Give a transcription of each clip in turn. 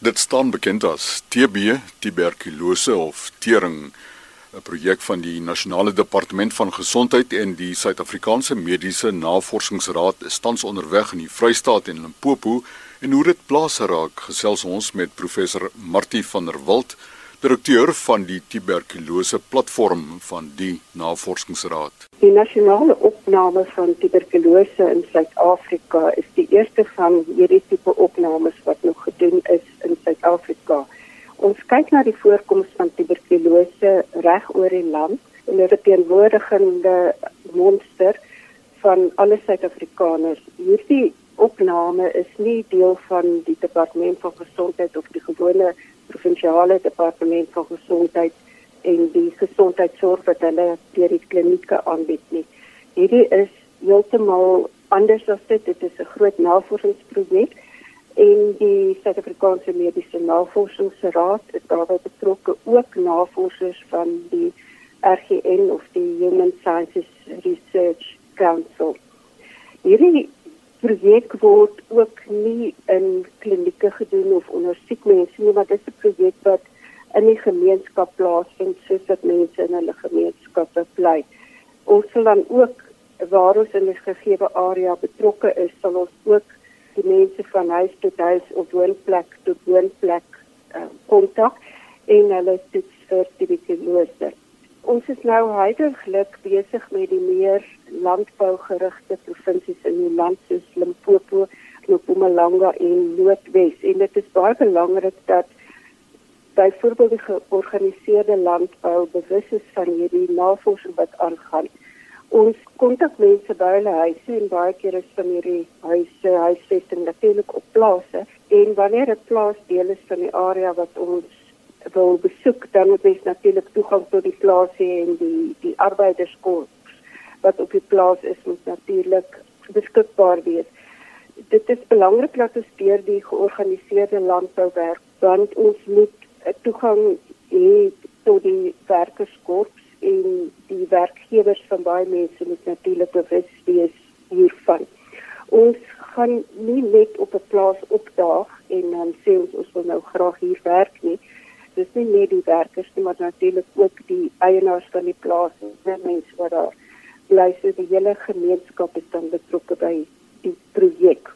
Dit staan bekend as TB, tuberkulose of tering, 'n projek van die Nasionale Departement van Gesondheid en die Suid-Afrikaanse Mediese Navorsingsraad is tans onderweg in die Vrystaat en Limpopo en hoe dit plaas raak gesels ons met professor Martie van der Walt direkteur van die tuberkulose platform van die Navorsingsraad. Die nasionale opname van tuberkulose in Suid-Afrika is die eerste van hierdie tipe opnames wat nog gedoen is in Suid-Afrika. Ons kyk na die voorkoms van tuberkulose reg oor die land en dit is 'n teenwoordigende monster van alle Suid-Afrikaners. Hierdie opname is nie deel van die departement van gesondheid of die gewone provinsiale departement van gesondheid en die gesondheidsorg wat hulle deur die klinieke aanbied nie. Hierdie is heeltemal anders as dit. Dit is 'n groot navorsingsprojek en die Suid-Afrikaanse Mediese Navorsingsraad is daarbey betrokke ook navorsers van die RGN of die Human Sciences Research Council. Hierdie projek word ook nie in klinieke gedoen of onder siek mense nie, maar dit is 'n projek wat in die gemeenskap plaasvind soos wat mense in hulle gemeenskappe bly. Ons sal dan ook waar ons in 'n gegee area betrokke is, sal ons ook die mense van huis tot huis of woonplek tot woonplek kontak uh, en hulle toets vir tuberkulose ons is nou heidaglik besig met die meer landbougerigte provinsies in die land soos Limpopo, Mpumalanga en Noordwes en dit is baie belangrik dat byvoorbeeld die georganiseerde landbou bewus is van hierdie navorsing wat aangaan. Ons kontak mense by hulle huise en baie keer is van hierdie huise huisvesting natuurlik op plase en wanneer 'n plaas deel is van die area wat ons wil besoek, dan moet mens natuurlik toegang tot die plaas hê en die die arbeiderskorps wat op die plaas is moet natuurlik beskikbaar wees. Dit is belangrik dat ons deur die georganiseerde landbou werk, want ons moet toegang hê tot die werkerskorps en die werkgewers van baie mense moet natuurlik bewus wees hiervan. Ons gaan nie net op 'n plaas opdaag en dan sê ons ons wil nou graag hier werk nie dis nie net die werkers nie, maar natuurlik ook die eienaars van die plaas en die mense wat daar bly. So die hele gemeenskap is dan betrokke by die projek.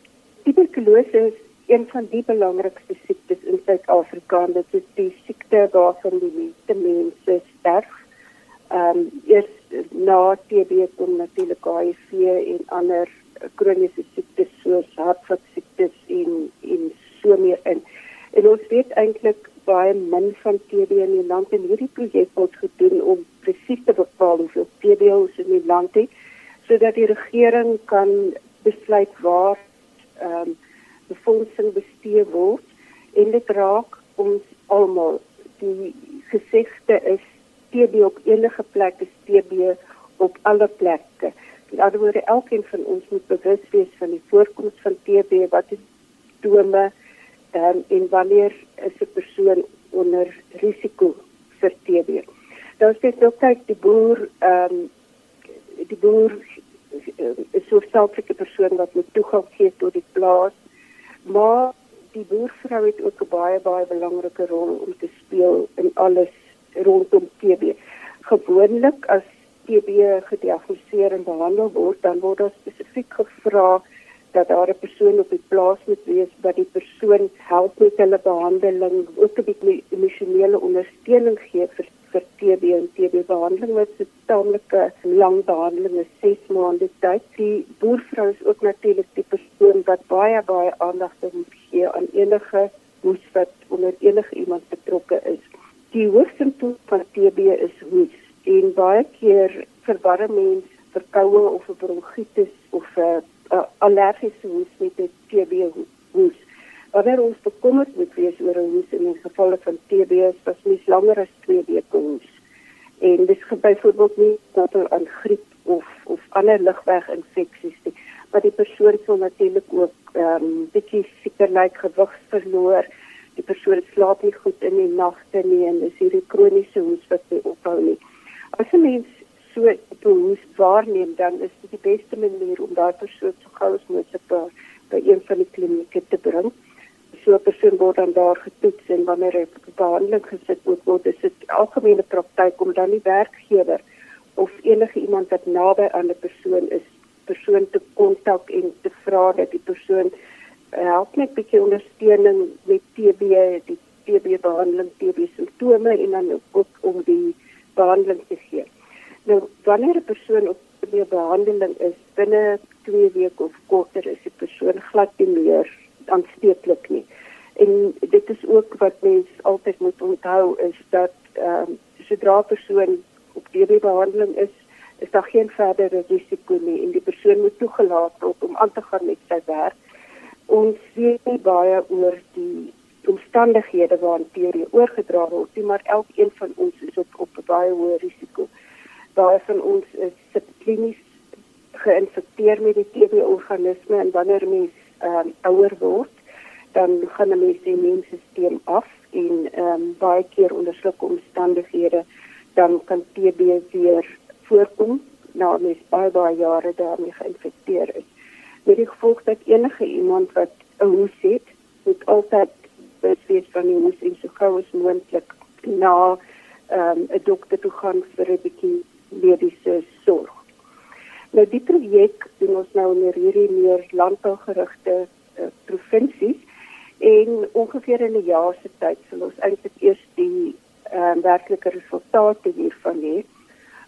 Tuberkulose is een van die belangrikste siektes in Suid-Afrika. Dit is die siekte waarvan die meeste mense sterf. Ehm um, eers na TB kom natuurlik HIV en ander kroniese siektes soos hartvaskiektes en en so meer in. En ons weet eintlik baie min van TB in die land en hierdie projek word gedoen om presies te bepaal hoeveel TB ons in die land het sodat die regering kan besluit waar ehm um, befondsing bestee word en dit raak ons almal die gesegde is TB op enige plek is TB op alle plekke. In ander woorde elkeen van ons moet bewus wees van die voorkoms van TB wat is simptome um, en wanneer is 'n persoon onder risiko vir TB. Dan sê dit ook kyk die boer ehm um, die boer is so 'n selfseke persoon wat moet toegang gee tot die plaas. Maar die boervrou het ook 'n baie baie belangrike rol om te speel in alles rondom TB. Gewoonlik as TB gediagnoseer en behandel word, dan word daar spesifiek gevra dat daar 'n persoon op die plaas moet wees wat die persoon help met hulle behandeling, ook 'n bietjie emosionele ondersteuning gee vir vir TB en TB behandeling wat 'n taamlike lang behandeling is 6 maande tyd. Die boervrou is ook natuurlik die persoon wat baie baie aandag moet gee aan enige hoes wat onder enige iemand betrokke is. Die hoofsimptoom van TB is hoes en baie keer verwarre mense verkoue of 'n bronkietis of 'n uh, allergiese hoes met 'n TB hoes. Wanneer ons bekommerd moet wees oor 'n hoes in die geval van TB, is dit mens langer as 2 weke hoes. En dis byvoorbeeld nie koppel aan griep of of ander lugweginfeksies nie, maar die persoon sal natuurlik ook ehm um, bietjie sieker lyk, gewig verloor. Die persoon slaap nie goed in die nagte nie en dis hierdie kroniese hoes wat by ophou nie. As 'n mens so behoes waarneem dan is dit die beste manier om daai persoon so gou as moontlik by, by een van die klinieke te bring. so 'n persoon word dan daar getoets en wanneer hy op behandeling gesit word, word dit algemene praktyk om dan die werkgewer of enige iemand wat naby aan 'n persoon is, persoon te kontak en te vra dat die persoon uh, help net 'n bietjie ondersteuning met TB, die TB behandeling, TB simptome en dan ook om die behandeling te gee. Nou wanneer 'n persoon op die behandeling is binne 2 weke of korter is die persoon glad nie meer aansteeklik nie. En dit is ook wat mens altyd moet onthou is dat ehm um, sodra 'n persoon op hierdie behandeling is, is daar geen verdere risiko nie en die persoon moet toegelaat word om aan te gaan met sy werk. Ons weet nie baie oor die omstandighede waarin TB oorgedra word nie, maar elkeen van ons is op op 'n baie hoë risiko. Baie van ons is subklinies geïnfekteer met die TB-organisme en wanneer mens ehm um, ouer word, dan gaan 'n mens se immuunstelsel af en ehm um, baie keer onder sulke omstandighede dan kan TB weer voorkom na mens baie baie jare daarmee geïnfekteer is. Met die gevolg dat enige iemand wat 'n hoes het, moet altyd besweet van die hoes en so gou as moontlik na ehm um, 'n dokter toe gaan vir 'n bietjie mediese sorg. Nou die projek doen ons nou in hierdie meer landbougerigte uh, provinsies en ongeveer in 'n jaar se tyd sal ons eintlik eers die ehm uh, werklike resultate hiervan hê.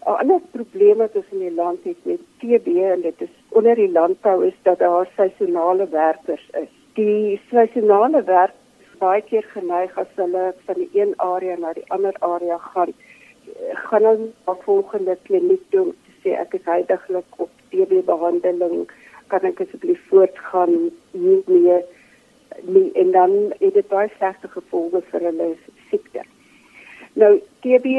'n Ander probleem wat ons in die land het met TB en dit is onder die landbou is dat daar seisonale werkers is. Die seisonale werk baie keer geneig as hulle van die een area na die ander area gaan gaan hulle na volgende kliniek toe sê ek is heidaglik op TB behandeling kan ek asseblief voortgaan hiermee nie en dan het dit baie slegte gevolge vir hulle siekte. Nou TB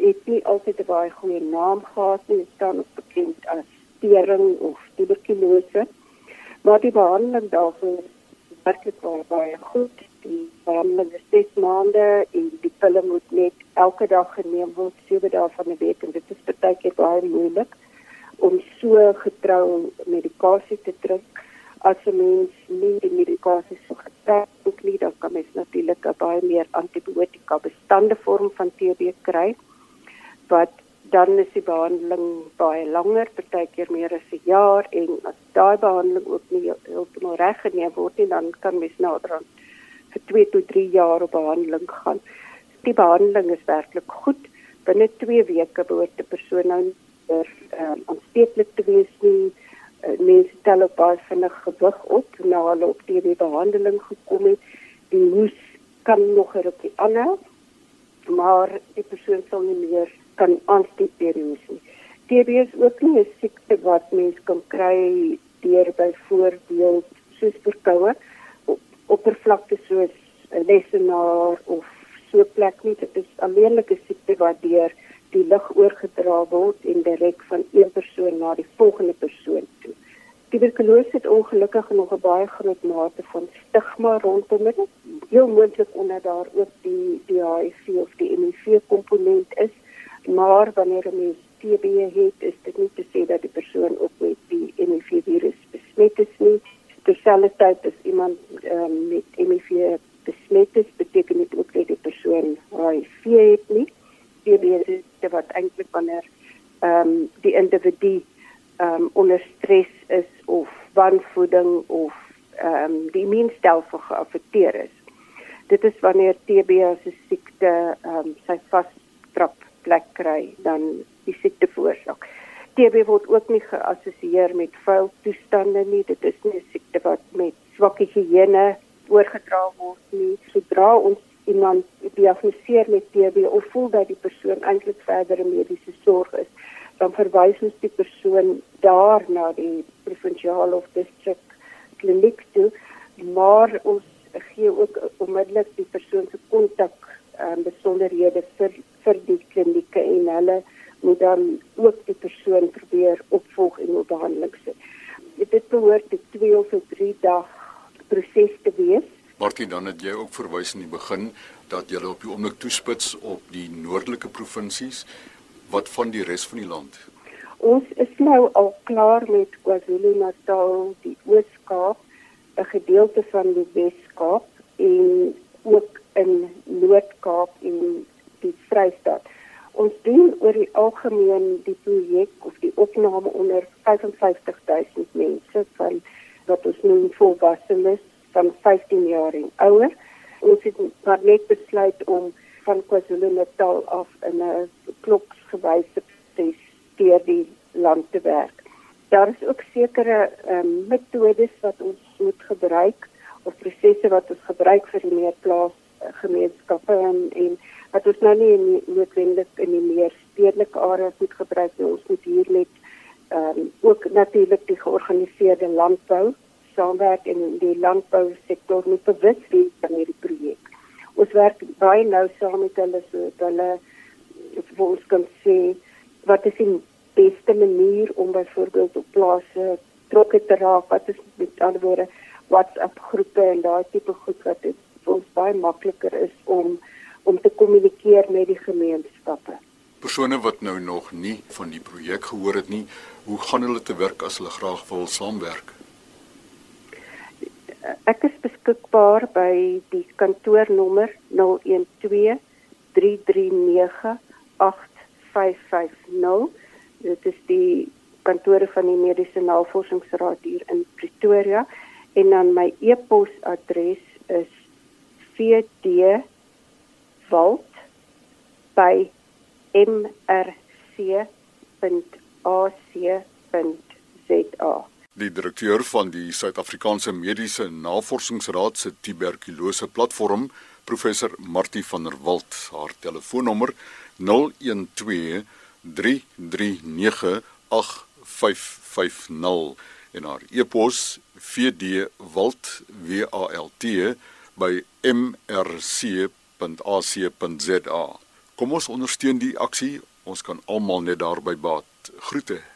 het nie altyd 'n baie goeie naam gehad nie, dit staan ook bekend as stering of tuberkulose. Maar die behandeling daarvoor werklik baie goed. Die behandeling is 6 maande en die pille moet net elke dag geneem word, 7 dae van die week. En dit is baie keer baie moeilik om so getrou medikasie te drink. As 'n mens nie die medikasie so getrek nie dan kan mens natuurlik 'n baie meer antibiotika bestande vorm van TB kry wat dan is die behandeling baie langer, partykeer meer as 'n jaar. En as daai behandeling ook nie heeltemal reg geneem word nie, dan kan mens naderhand vir 2 tot 3 jaar op behandeling gaan. Die behandeling is werklik goed. Binne 2 weke behoort 'n persoon nou er um, aansteeklik te wees nie. Uh, mense tel op baie vinnig gewig op na hulle op die behandeling gekom het. Die hoes kan nog 'n rukkie aanhou, maar die persoon sal nie meer kan aansteek deur die hoes nie. TB is ook nie 'n siekte wat mens kan kry deur byvoorbeeld soos verkoue op oppervlakte soos 'n lesenaar of so plek nie. Dit is alleenlik 'n siekte wat deur die lig oorgedra word en direk van een persoon na die volgende persoon toe. Tuberkulose het ongelukkig nog 'n baie groot mate van stigma rondom dit. Heel moontlik omdat daar ook die die HIV of die HIV komponent is, maar wanneer 'n mens TB het, is dit nie te sê dat die persoon ook met die HIV virus besmet is nie. Terselfdertyd as iemand um, met HIV besmet is, beteken dit ook dat die persoon HIV het nie. TB is wat eintlik wanneer ehm um, die individu ehm um, onder stres is of wanvoeding of ehm um, die immuunstelsel geaffekteer is. Dit is wanneer TB as 'n siekte ehm um, sy vastrap plek kry dan die siekte veroorsaak. TB word ook nie geassosieer met vuil toestande nie. Dit is nie 'n swak higiëne oorgedra word nie. Sodra ons iemand diagnoseer met TB of voel dat die persoon eintlik verdere mediese sorg is, dan verwys ons die persoon daar na die provinsiale of distrik kliniek toe, maar ons gee ook onmiddellik die persoon se kontak en um, besonderhede vir vir die klinieke en hulle moet dan ook die persoon probeer opvolg en op behandeling sit. Dit behoort 'n 2 of 3 dag proses te wees Martie dan het jy ook verwys in die begin dat jy op die oomblik toespits op die noordelike provinsies wat van die res van die land. Ons is nou al klaar met KwaZulu-Natal, die Oos-Kaap, 'n gedeelte van die Wes-Kaap en ook in Noord-Kaap en die Vrystaat. Ons doen oor die algemeen die projek of die opname onder 55000 mense van wat ons noem volwassenes van 15 jaar en ouer. Ons het maar net besluit om van KwaZulu-Natal af in 'n klokgewyse proses deur die land te werk. Daar is ook sekere um, metodes wat ons moet gebruik of prosesse wat ons gebruik vir die meer plaas gemeenskappe en, en wat ons nou nie noodwendig in die meer stedelike areas moet gebruik nie. Ons moet hier met um, ook natuurlik die georganiseerde landbou saamwerk en die landbousektor moet bewus wees van hierdie projek. Ons werk baie nou saam met hulle so dat hulle vir ons kan sê wat is die beste manier om byvoorbeeld op plase trokke te raak wat is met ander woorde WhatsApp groepe en daai tipe goed wat dit vir ons baie makliker is om om te kommunikeer met die gemeenskappe. Persone wat nou nog nie van die projek gehoor het nie, hoe gaan hulle te werk as hulle graag wil saamwerk? Ek is beskikbaar by die kantoornommer 012 339 8550. Dit is die kantore van die Mediese Navorsingsraad hier in Pretoria en dan my e-posadres is vd.valt@mrc.ac.za. Die direkteur van die Suid-Afrikaanse Mediese Navorsingsraad se tuberkulose platform, professor Martie van der Walt, haar telefoonnommer 012 339 8550 en haar e-pos vdwalt by mrc.ac.za. Kom ons ondersteun die aksie. Ons kan almal net daarby baat. Groete.